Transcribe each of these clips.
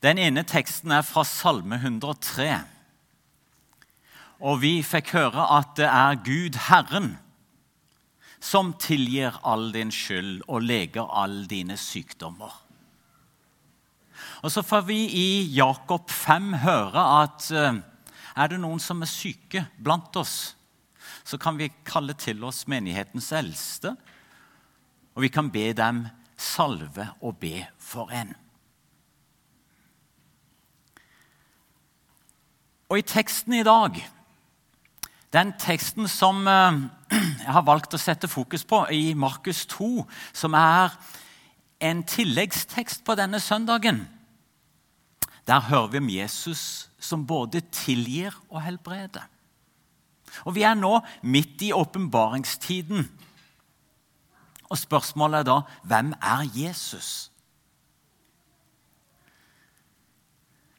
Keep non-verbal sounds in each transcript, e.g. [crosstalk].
Den ene teksten er fra Salme 103. Og vi fikk høre at det er Gud Herren som tilgir all din skyld og leger all dine sykdommer. Og så får vi i Jakob 5 høre at eh, er det noen som er syke blant oss, så kan vi kalle til oss menighetens eldste, og vi kan be dem salve og be for en. Og i teksten i dag den teksten som eh, [clears throat] jeg har valgt å sette fokus på i Markus 2, som er en tilleggstekst på denne søndagen, der hører vi om Jesus som både tilgir og helbreder. Og Vi er nå midt i åpenbaringstiden. Og spørsmålet er da hvem er Jesus?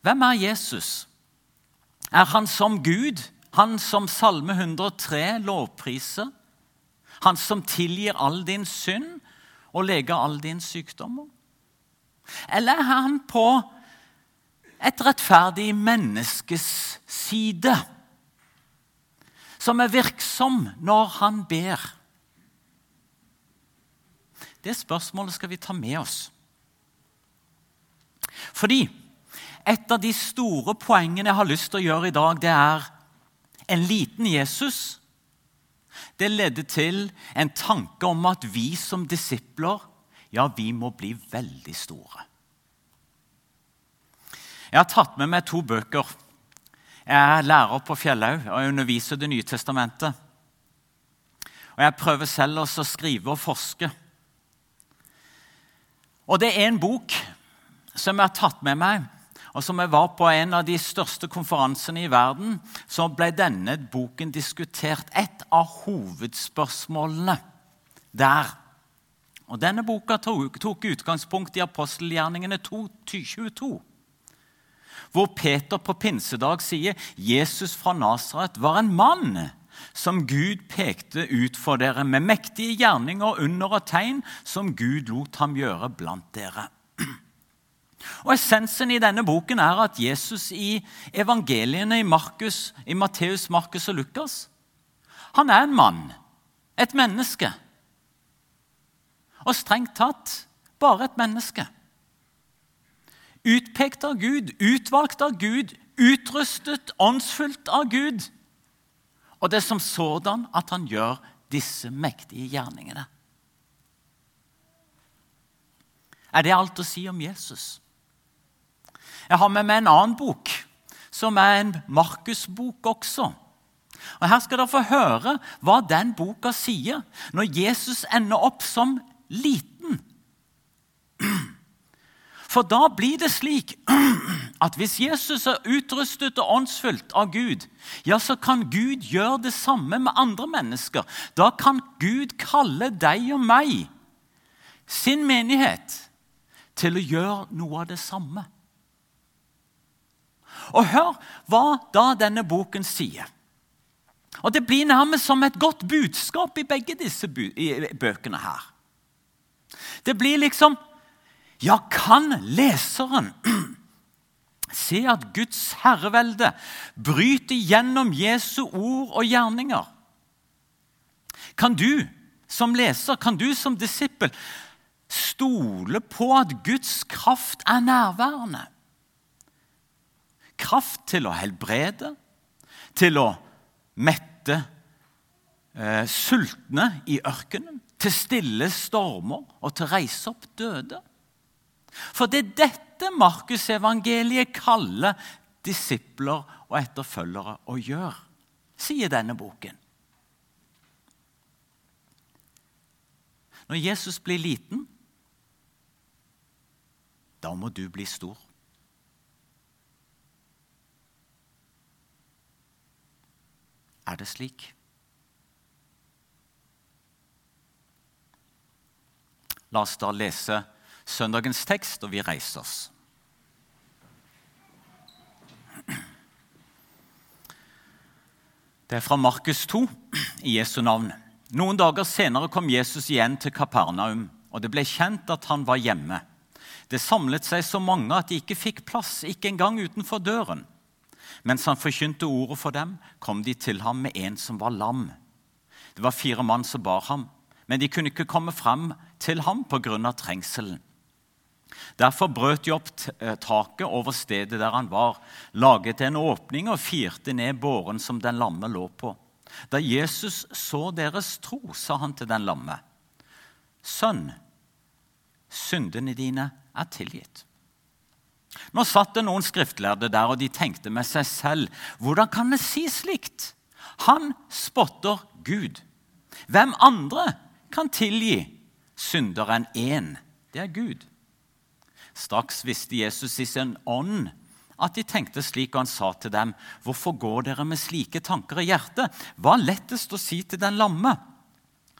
Hvem er Jesus? Er han som Gud? Han som Salme 103 lovpriser. Han som tilgir all din synd og leger all din sykdommer. Eller er han på et rettferdig menneskes side, som er virksom når han ber? Det spørsmålet skal vi ta med oss. Fordi et av de store poengene jeg har lyst til å gjøre i dag, det er en liten Jesus, det ledde til en tanke om at vi som disipler ja, vi må bli veldig store. Jeg har tatt med meg to bøker. Jeg er lærer på Fjellhaug og jeg underviser Det nye testamentet. Og Jeg prøver selv også å skrive og forske. Og det er en bok som jeg har tatt med meg, og som jeg var på en av de største konferansene i verden, så ble denne boken diskutert. Et av hovedspørsmålene der. Og Denne boka tok, tok utgangspunkt i apostelgjerningene 22, hvor Peter på pinsedag sier Jesus fra Nasaret var en mann som Gud pekte ut for dere, med mektige gjerninger, under og tegn som Gud lot ham gjøre blant dere. Og Essensen i denne boken er at Jesus i evangeliene i, Markus, i Matteus, Markus og Lukas han er en mann, et menneske. Og strengt tatt bare et menneske. Utpekt av Gud, utvalgt av Gud, utrustet, åndsfullt av Gud. Og det er som sådan at han gjør disse mektige gjerningene. Er det alt å si om Jesus? Jeg har med meg en annen bok, som er en Markus-bok også. Og Her skal dere få høre hva den boka sier når Jesus ender opp som liten. For da blir det slik at hvis Jesus er utrustet og åndsfullt av Gud, ja, så kan Gud gjøre det samme med andre mennesker. Da kan Gud kalle deg og meg, sin menighet, til å gjøre noe av det samme. Og hør hva da denne boken sier. Og Det blir nærmest som et godt budskap i begge disse bøkene her. Det blir liksom Ja, kan leseren [clears throat] se at Guds herrevelde bryter gjennom Jesu ord og gjerninger? Kan du som leser, kan du som disippel stole på at Guds kraft er nærværende? Kraft til å helbrede, til å mette eh, sultne i ørkenen, til stille stormer og til å reise opp døde. For det er dette Markusevangeliet kaller disipler og etterfølgere å gjøre, sier denne boken. Når Jesus blir liten, da må du bli stor. Er det slik? La oss da lese søndagens tekst, og vi reiser oss. Det er fra Markus 2 i Jesu navn. Noen dager senere kom Jesus igjen til Kapernaum, og det ble kjent at han var hjemme. Det samlet seg så mange at de ikke fikk plass, ikke engang utenfor døren. Mens han forkynte ordet for dem, kom de til ham med en som var lam. Det var fire mann som bar ham, men de kunne ikke komme frem til ham pga. trengselen. Derfor brøt de opp eh, taket over stedet der han var, laget en åpning og firte ned båren som den lamme lå på. Da Jesus så deres tro, sa han til den lamme, Sønn, syndene dine er tilgitt. Nå satt det noen skriftlærde der, og de tenkte med seg selv, hvordan kan det si slikt? Han spotter Gud. Hvem andre kan tilgi syndere enn én? Det er Gud. Straks visste Jesus i sin ånd at de tenkte slik, og han sa til dem, 'Hvorfor går dere med slike tanker i hjertet?' Hva er lettest å si til den lamme?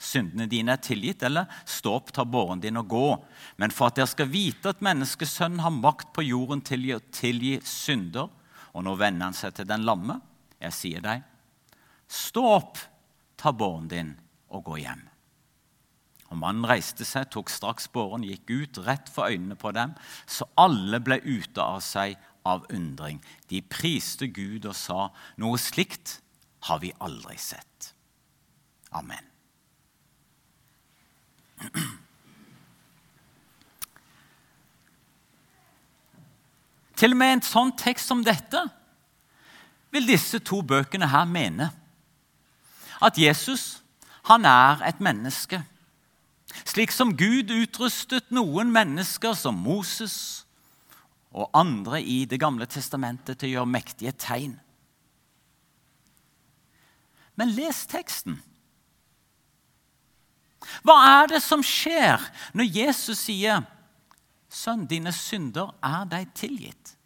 Syndene dine er tilgitt, eller stå opp, ta båren din og gå. Men for at dere skal vite at menneskesønnen har makt på jorden til å tilgi synder, og nå vender han seg til den lamme, jeg sier deg, stå opp, ta båren din og gå hjem. Og Mannen reiste seg, tok straks båren, gikk ut rett for øynene på dem, så alle ble ute av seg av undring. De priste Gud og sa, noe slikt har vi aldri sett. Amen. Til og med en sånn tekst som dette vil disse to bøkene her mene. At Jesus, han er et menneske slik som Gud utrustet noen mennesker som Moses og andre i Det gamle testamentet til å gjøre mektige tegn. Men les teksten. Hva er det som skjer når Jesus sier, 'Sønn, dine synder er deg tilgitt'?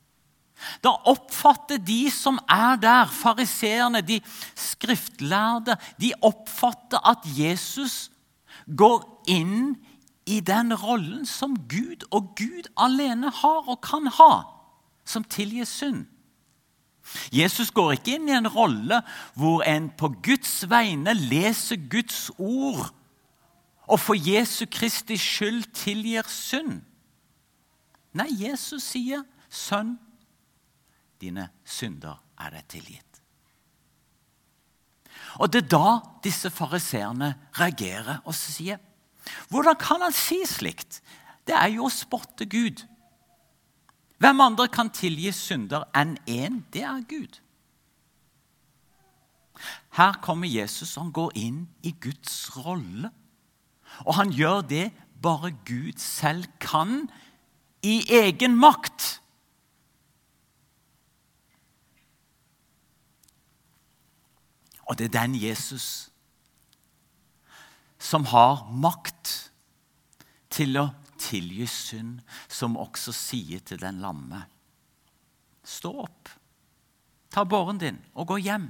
Da oppfatter de som er der, fariseerne, de skriftlærde, de oppfatter at Jesus går inn i den rollen som Gud og Gud alene har og kan ha, som tilgir synd. Jesus går ikke inn i en rolle hvor en på Guds vegne leser Guds ord og for Jesu Kristi skyld tilgir synd. Nei, Jesus sier, 'Sønn, dine synder er deg tilgitt'. Og Det er da disse fariseerne reagerer og sier hvordan kan han si slikt? Det er jo å spotte Gud. Hvem andre kan tilgi synder enn én? Det er Gud. Her kommer Jesus, han går inn i Guds rolle. Og han gjør det bare Gud selv kan, i egen makt. Og det er den Jesus som har makt til å tilgi synd, som også sier til den lamme Stå opp, ta båren din og gå hjem.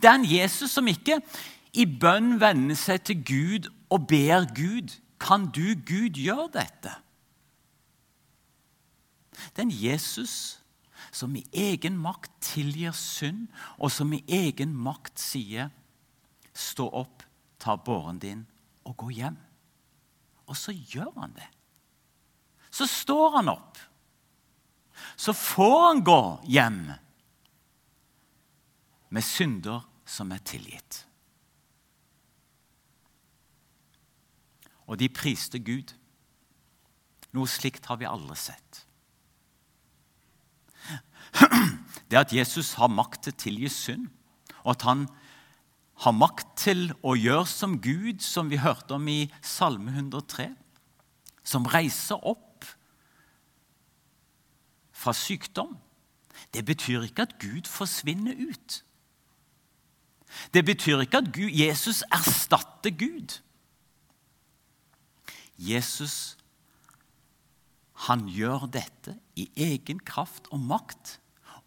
Det er en Jesus som ikke i bønn vender seg til Gud og ber Gud Kan du, Gud, gjøre dette? Det er en Jesus som i egen makt tilgir synd, og som i egen makt sier Stå opp, ta båren din og gå hjem. Og så gjør han det. Så står han opp. Så får han gå hjem med synder som er tilgitt. Og de priste Gud. Noe slikt har vi aldri sett. Det at Jesus har makt til å tilgi synd, og at han har makt til å gjøre som Gud, som vi hørte om i Salme 103, som reiser opp fra sykdom. Det betyr ikke at Gud forsvinner ut. Det betyr ikke at Jesus erstatter Gud. Jesus han gjør dette i egen kraft og makt,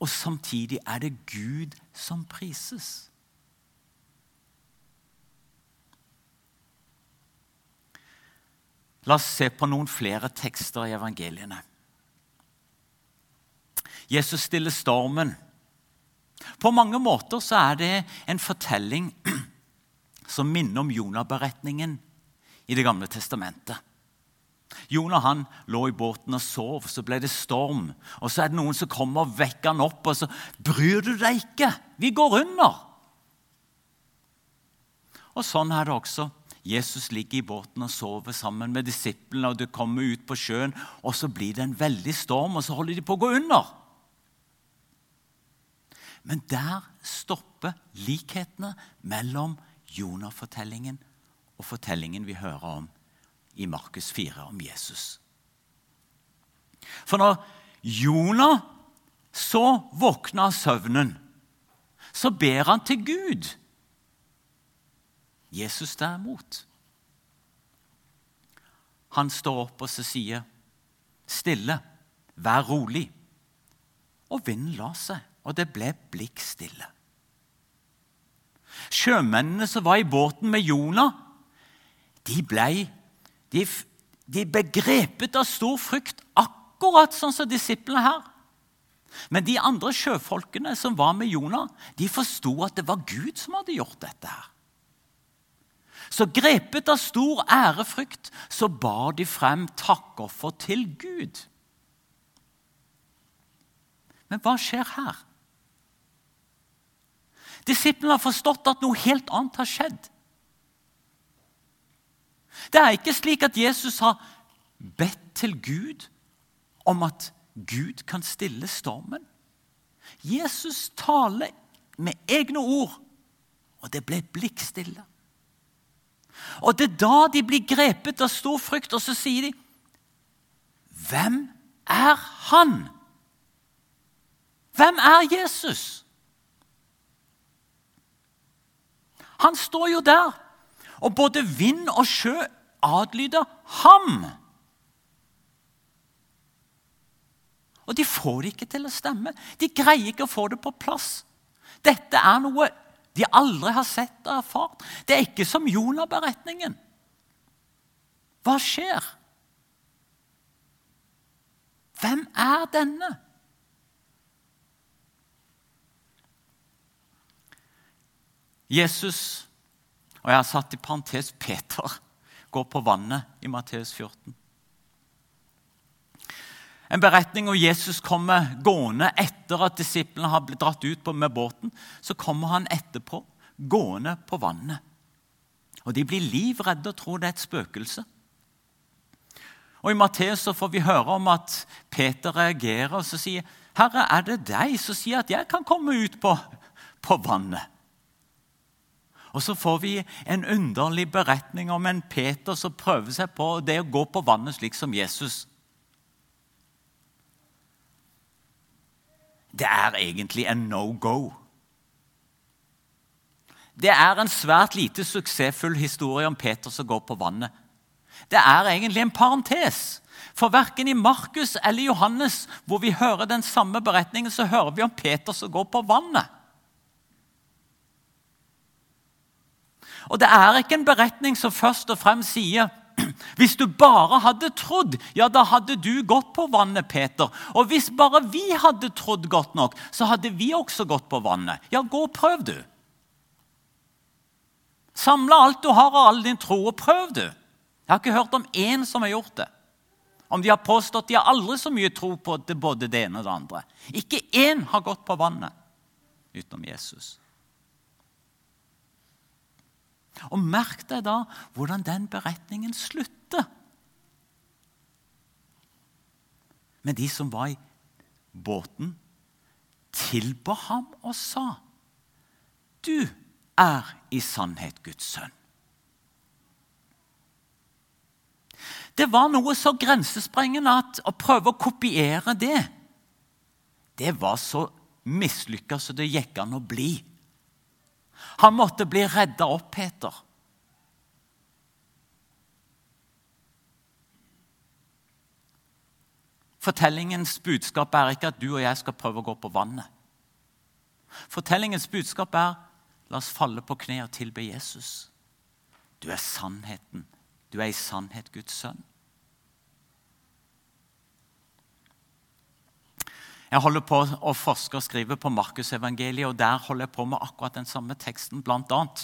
og samtidig er det Gud som prises. La oss se på noen flere tekster i evangeliene. Jesus stiller stormen. På mange måter så er det en fortelling [clears throat] som minner om Jonah-beretningen i Det gamle testamentet. Jonah han lå i båten og sov, så ble det storm. Og så er det noen som kommer og vekker han opp, og så bryr du deg ikke. Vi går under. Og sånn er det også. Jesus ligger i båten og sover sammen med disiplene, og du kommer ut på sjøen, og så blir det en veldig storm, og så holder de på å gå under. Men der stopper likhetene mellom Jonah-fortellingen og fortellingen vi hører om i Markus 4 om Jesus. For når Jonah så våkner av søvnen, så ber han til Gud. Jesus derimot Han står opp og så sier, 'Stille, vær rolig.' Og vinden la seg, og det ble blikk stille. Sjømennene som var i båten med Jonah, de ble de, de begrepet av stor frykt, akkurat sånn som disiplene her. Men de andre sjøfolkene som var med Jonah, de forsto at det var Gud som hadde gjort dette. her. Så grepet av stor ærefrykt så bar de frem takkoffer til Gud. Men hva skjer her? Disiplene har forstått at noe helt annet har skjedd. Det er ikke slik at Jesus har bedt til Gud om at Gud kan stille stormen. Jesus taler med egne ord, og det ble blikkstille. Og Det er da de blir grepet av stor frykt, og så sier de Hvem er han? Hvem er Jesus? Han står jo der og både vind og sjø adlyder ham. Og de får det ikke til å stemme. De greier ikke å få det på plass. Dette er noe de aldri har sett og erfart. Det er ikke som Jonah-beretningen. Hva skjer? Hvem er denne? Jesus og jeg har satt i parentes Peter går på vannet i Matteus 14. En beretning om Jesus kommer gående etter at disiplene har blitt dratt ut med båten. Så kommer han etterpå, gående på vannet. Og De blir livredde og tror det er et spøkelse. Og I Matteus får vi høre om at Peter reagerer og så sier Herre, er det deg som sier at jeg kan komme ut på, på vannet? Og så får vi en underlig beretning om en Peter som prøver seg på det å gå på vannet slik som Jesus. Det er egentlig en no go. Det er en svært lite suksessfull historie om Peter som går på vannet. Det er egentlig en parentes. For verken i Markus eller Johannes, hvor vi hører den samme beretningen, så hører vi om Peter som går på vannet. Og det er ikke en beretning som først og fremst sier [clears throat] hvis du bare hadde trodd, ja, da hadde du gått på vannet, Peter. Og hvis bare vi hadde trodd godt nok, så hadde vi også gått på vannet. Ja, gå og prøv, du. Samle alt du har av all din tro, og prøv, du. Jeg har ikke hørt om én som har gjort det. Om de har påstått de har aldri så mye tro på både det ene og det andre. Ikke én har gått på vannet utenom Jesus. Og merk deg da hvordan den beretningen slutter. Men de som var i båten, tilba ham og sa, 'Du er i sannhet Guds sønn'. Det var noe så grensesprengende at å prøve å kopiere det, det var så mislykka som det gikk an å bli. Han måtte bli redda opp, Peter. Fortellingens budskap er ikke at du og jeg skal prøve å gå på vannet. Fortellingens budskap er la oss falle på kne og tilbe Jesus. Du er sannheten. Du er i sannhet Guds sønn. Jeg holder på å forske og skrive på Markusevangeliet, og der holder jeg på med akkurat den samme teksten, blant annet.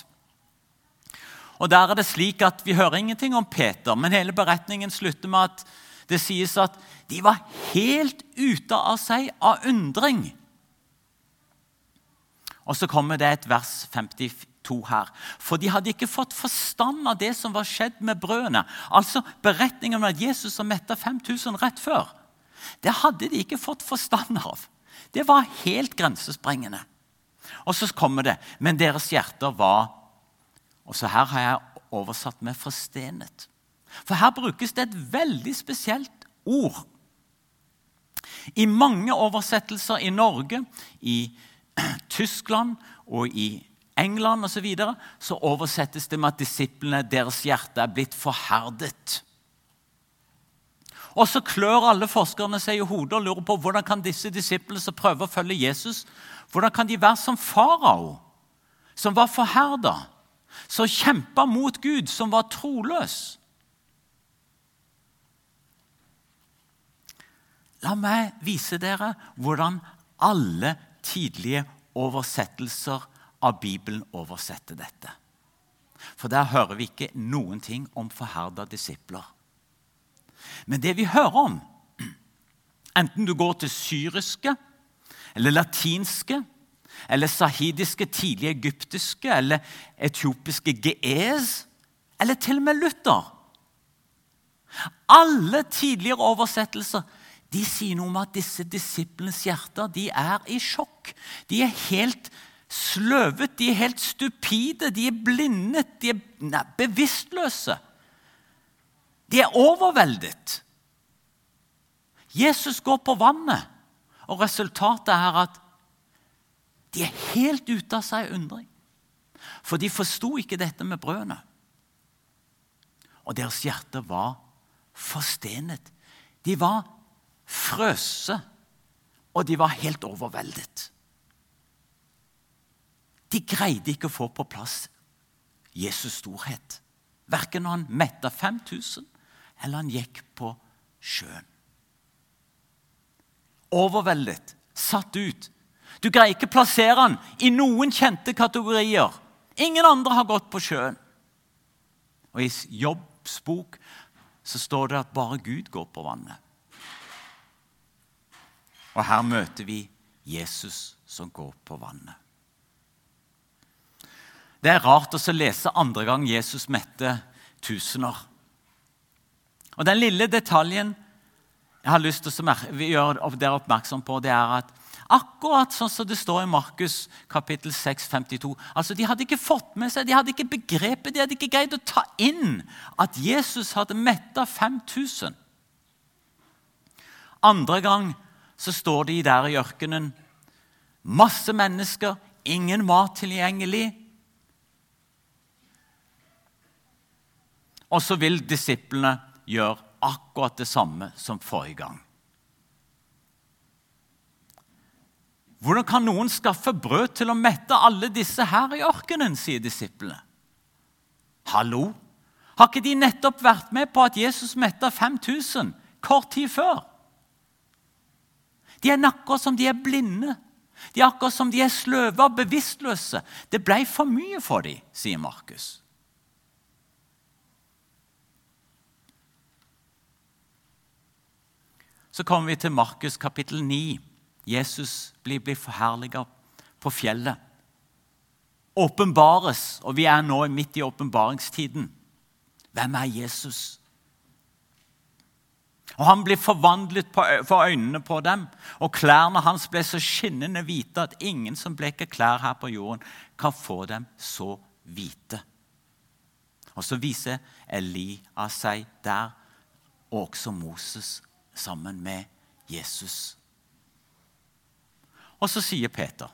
Og der er det slik at Vi hører ingenting om Peter, men hele beretningen slutter med at det sies at de var helt ute av seg av undring. Og så kommer det et vers 52 her. For de hadde ikke fått forstand av det som var skjedd med brødene. Altså beretningen om at Jesus har metta 5000 rett før. Det hadde de ikke fått forstand av. Det var helt grensesprengende. Og så kommer det Men deres hjerter var Og så her har jeg oversatt med 'forstenet'. For her brukes det et veldig spesielt ord. I mange oversettelser i Norge, i [clears throat] Tyskland og i England osv. Så, videre, så oversettes det med at disiplene, deres hjerte er blitt forherdet. Og så klør alle forskerne seg i hodet og lurer på hvordan kan disse disiplene som prøver å følge Jesus, hvordan kan de være som farao, som var forherda, som kjempa mot Gud, som var troløs? La meg vise dere hvordan alle tidlige oversettelser av Bibelen oversetter dette. For der hører vi ikke noen ting om forherda disipler. Men det vi hører om, enten du går til syriske eller latinske eller sahidiske, tidlig egyptiske eller etiopiske gees eller til og med Luther Alle tidligere oversettelser de sier noe om at disse disiplenes hjerter de er i sjokk. De er helt sløvet, de er helt stupide, de er blindet, de er bevisstløse. De er overveldet. Jesus går på vannet, og resultatet er at de er helt ute av seg undring. For de forsto ikke dette med brødene. Og deres hjerte var forstenet. De var frøse, og de var helt overveldet. De greide ikke å få på plass Jesus' storhet. Verken når han metta 5000, eller han gikk på sjøen. Overveldet, satt ut. Du greier ikke plassere han i noen kjente kategorier. Ingen andre har gått på sjøen. Og I Jobbs bok så står det at bare Gud går på vannet. Og her møter vi Jesus som går på vannet. Det er rart å lese andre gang Jesus mette tusener. Og Den lille detaljen jeg har lyst til å gjøre dere oppmerksom på, det er at akkurat sånn som det står i Markus kapittel 6, 52 altså De hadde ikke fått med seg, de hadde ikke begrepet, de hadde ikke greid å ta inn at Jesus hadde metta 5000. Andre gang så står de der i ørkenen. Masse mennesker, ingen mat tilgjengelig. Og så vil disiplene gjør akkurat det samme som forrige gang. Hvordan kan noen skaffe brød til å mette alle disse her i ørkenen, sier disiplene. Hallo? Har ikke de nettopp vært med på at Jesus metta 5000 kort tid før? De er akkurat som de er blinde. De er akkurat som de er sløve og bevisstløse. Det ble for mye for dem, sier Markus. Så kommer vi til Markus kapittel 9. Jesus blir, blir forherliget på fjellet. Åpenbares, og vi er nå midt i åpenbaringstiden. Hvem er Jesus? Og Han blir forvandlet for øynene på dem, og klærne hans ble så skinnende hvite at ingen som bleker klær her på jorden, kan få dem så hvite. Og Så viser Elia seg der, og også Moses sammen med Jesus. Og så sier Peter,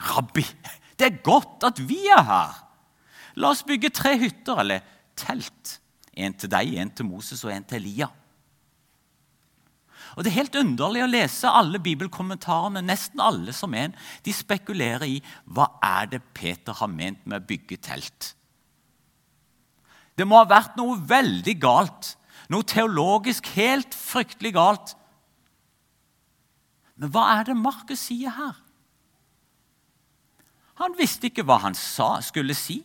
'Rabbi, det er godt at vi er her.' 'La oss bygge tre hytter, eller telt.' En til deg, en til Moses og en til Elia. Og Det er helt underlig å lese alle bibelkommentarene, nesten alle som en. De spekulerer i hva er det Peter har ment med å bygge telt. Det må ha vært noe veldig galt noe teologisk helt fryktelig galt. Men hva er det Markus sier her? Han visste ikke hva han sa, skulle si.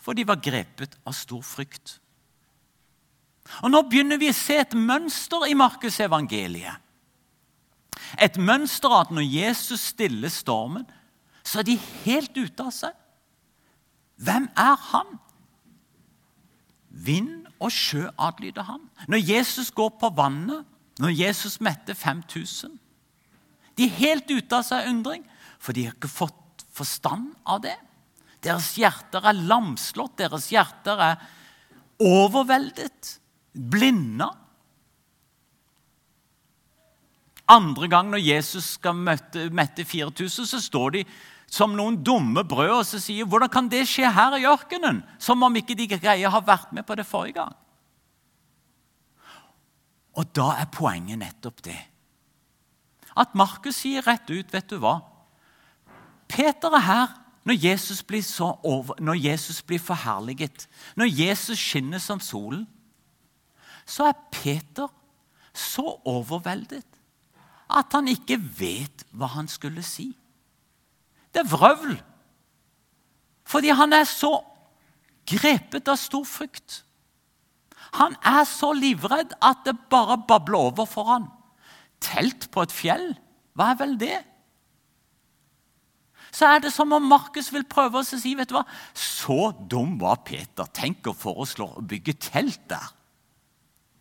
For de var grepet av stor frykt. Og Nå begynner vi å se et mønster i Markusevangeliet. Et mønster at når Jesus stiller stormen, så er de helt ute av seg. Hvem er han? Vind og sjø adlyder han. Når Jesus går på vannet, når Jesus metter 5000 De er helt ute av seg undring, for de har ikke fått forstand av det. Deres hjerter er lamslått, deres hjerter er overveldet, blinda. Andre gang når Jesus skal møtte mette 4000, så står de som noen dumme brød og så sier hvordan kan det skje her i ørkenen? Som om ikke de greier har vært med på det forrige gang. Og da er poenget nettopp det. At Markus sier rett ut, vet du hva? Peter er her når Jesus blir, over, når Jesus blir forherliget, når Jesus skinner som solen. Så er Peter så overveldet at han ikke vet hva han skulle si. Det er vrøvl. Fordi han er så grepet av stor frykt. Han er så livredd at det bare babler over for han. Telt på et fjell, hva er vel det? Så er det som om Markus vil prøve å si vet du hva, Så dum var Peter. Tenk å foreslå å bygge telt der.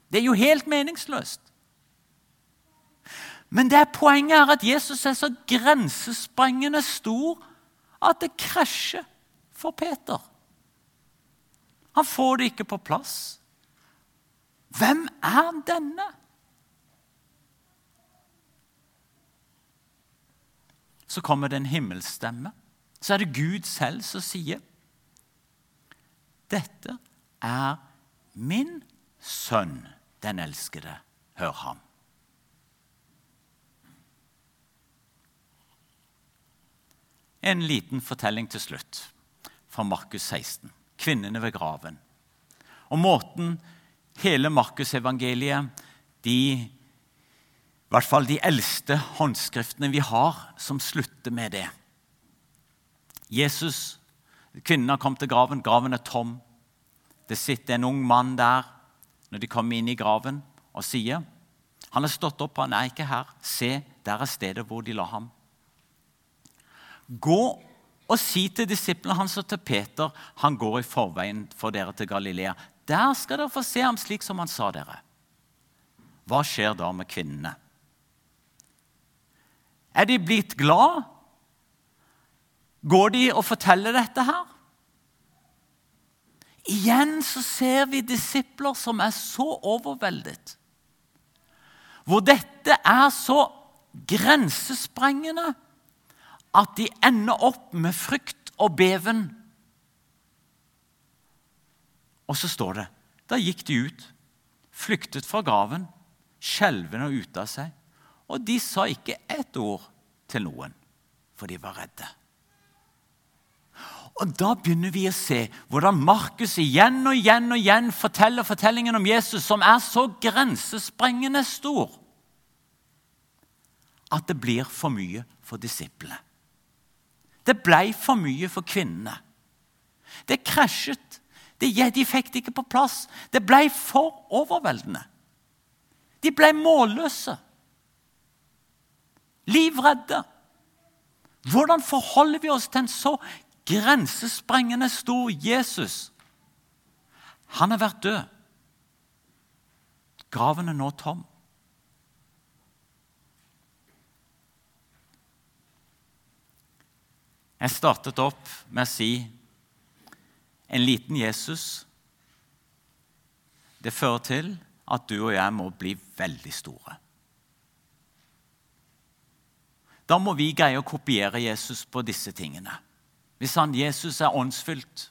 Det er jo helt meningsløst. Men det poenget er at Jesus er så grensesprengende stor at det krasjer for Peter. Han får det ikke på plass. Hvem er denne? Så kommer det en himmelstemme. Så er det Gud selv som sier Dette er min sønn, den elskede. Hør ham. En liten fortelling til slutt fra Markus 16. Kvinnene ved graven. Og måten hele Markusevangeliet, de i hvert fall de eldste håndskriftene vi har, som slutter med det. Jesus, Kvinnen har kommet til graven. Graven er tom. Det sitter en ung mann der når de kommer inn i graven, og sier Han er stått opp, han er ikke her. Se, der er stedet hvor de la ham. Gå og si til disiplene hans og til Peter han går i forveien for dere til Galilea. Der skal dere få se ham slik som han sa dere. Hva skjer da med kvinnene? Er de blitt glad? Går de og forteller dette her? Igjen så ser vi disipler som er så overveldet. Hvor dette er så grensesprengende at de ender opp med frykt og beven. Og så står det da gikk de ut, flyktet fra graven, skjelvende og ute av seg. Og de sa ikke ett ord til noen, for de var redde. Og Da begynner vi å se hvordan Markus igjen og igjen og igjen forteller fortellingen om Jesus, som er så grensesprengende stor at det blir for mye for disiplene. Det ble for mye for kvinnene. Det krasjet. De fikk det ikke på plass. Det ble for overveldende. De ble målløse. Livredde. Hvordan forholder vi oss til en så grensesprengende stor Jesus? Han har vært død. Graven er nå tom. Jeg startet opp med å si en liten Jesus Det fører til at du og jeg må bli veldig store. Da må vi greie å kopiere Jesus på disse tingene. Hvis han Jesus er åndsfylt,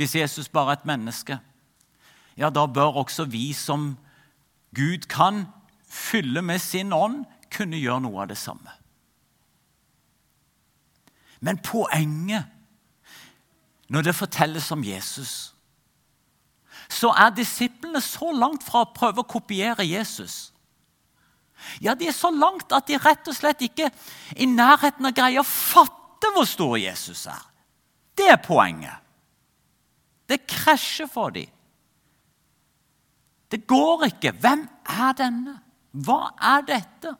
hvis Jesus bare er et menneske, ja, da bør også vi som Gud kan fylle med sin ånd, kunne gjøre noe av det samme. Men poenget når det fortelles om Jesus, så er disiplene så langt fra å prøve å kopiere Jesus. Ja, De er så langt at de rett og slett ikke i nærheten av greier å fatte hvor stor Jesus er. Det er poenget. Det krasjer for dem. Det går ikke. Hvem er denne? Hva er dette?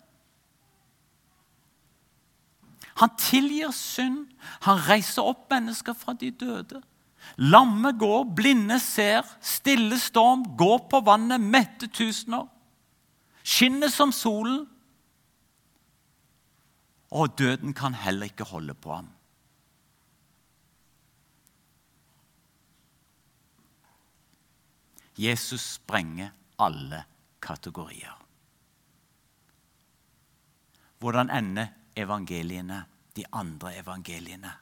Han tilgir synd. Han reiser opp mennesker fra de døde. Lamme går, blinde ser, stille storm, går på vannet, mette tusener. Skinner som solen. Og døden kan heller ikke holde på ham. Jesus sprenger alle kategorier. Hvordan ender evangeliene, de andre evangeliene?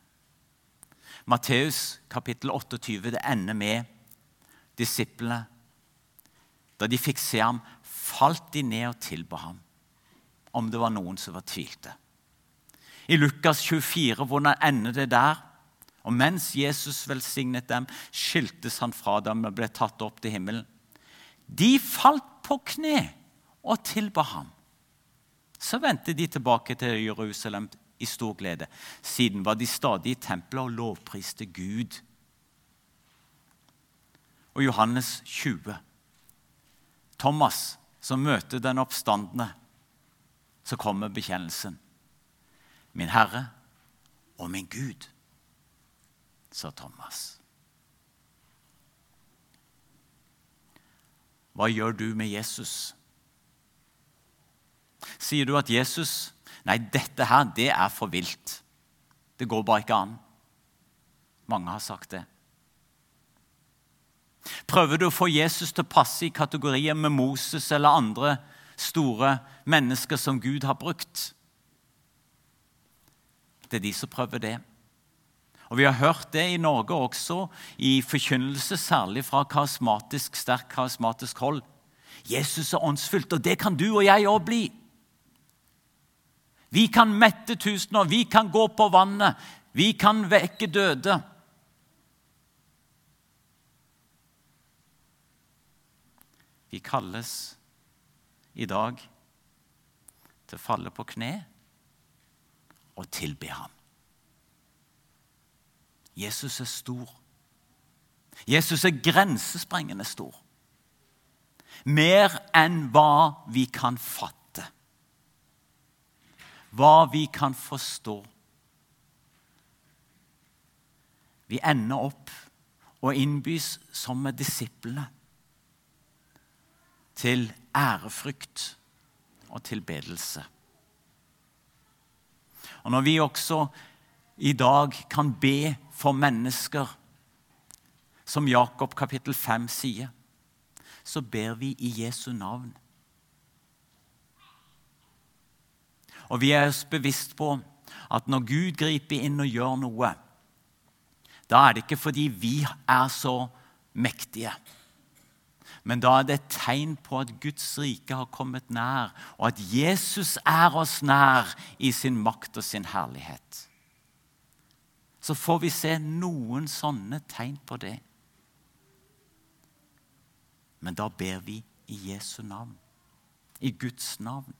Matteus kapittel 28 det ender med disiplene. Da de fikk se ham, falt de ned og tilba ham, om det var noen som var tvilte. I Lukas 24, hvordan ender det der? Og mens Jesus velsignet dem, skiltes han fra dem og ble tatt opp til himmelen. De falt på kne og tilba ham. Så vendte de tilbake til Jerusalem i stor glede. Siden var de stadig i tempelet og lovpriste Gud. Og Johannes 20. Thomas som møter den oppstandende. Så kommer bekjennelsen. Min Herre og min Gud sa Thomas. Hva gjør du med Jesus? Sier du at Jesus Nei, dette her, det er for vilt. Det går bare ikke an. Mange har sagt det. Prøver du å få Jesus til å passe i kategorier med Moses eller andre store mennesker som Gud har brukt? Det er de som prøver det. Og Vi har hørt det i Norge også, i forkynnelse, særlig fra karismatisk, sterkt karismatisk hold. Jesus er åndsfylt, og det kan du og jeg òg bli. Vi kan mette tusener, vi kan gå på vannet, vi kan vekke døde. Vi kalles i dag til å falle på kne og tilbe ham. Jesus er stor. Jesus er grensesprengende stor. Mer enn hva vi kan fatte. Hva vi kan forstå. Vi ender opp og innbys som med disiplene til ærefrykt og tilbedelse. Og når vi også i dag kan be for mennesker, som Jakob kapittel 5 sier, så ber vi i Jesu navn. Og vi er oss bevisst på at når Gud griper inn og gjør noe, da er det ikke fordi vi er så mektige. Men da er det et tegn på at Guds rike har kommet nær, og at Jesus er oss nær i sin makt og sin herlighet så får vi se noen sånne tegn på det. Men da ber vi i Jesu navn, i Guds navn.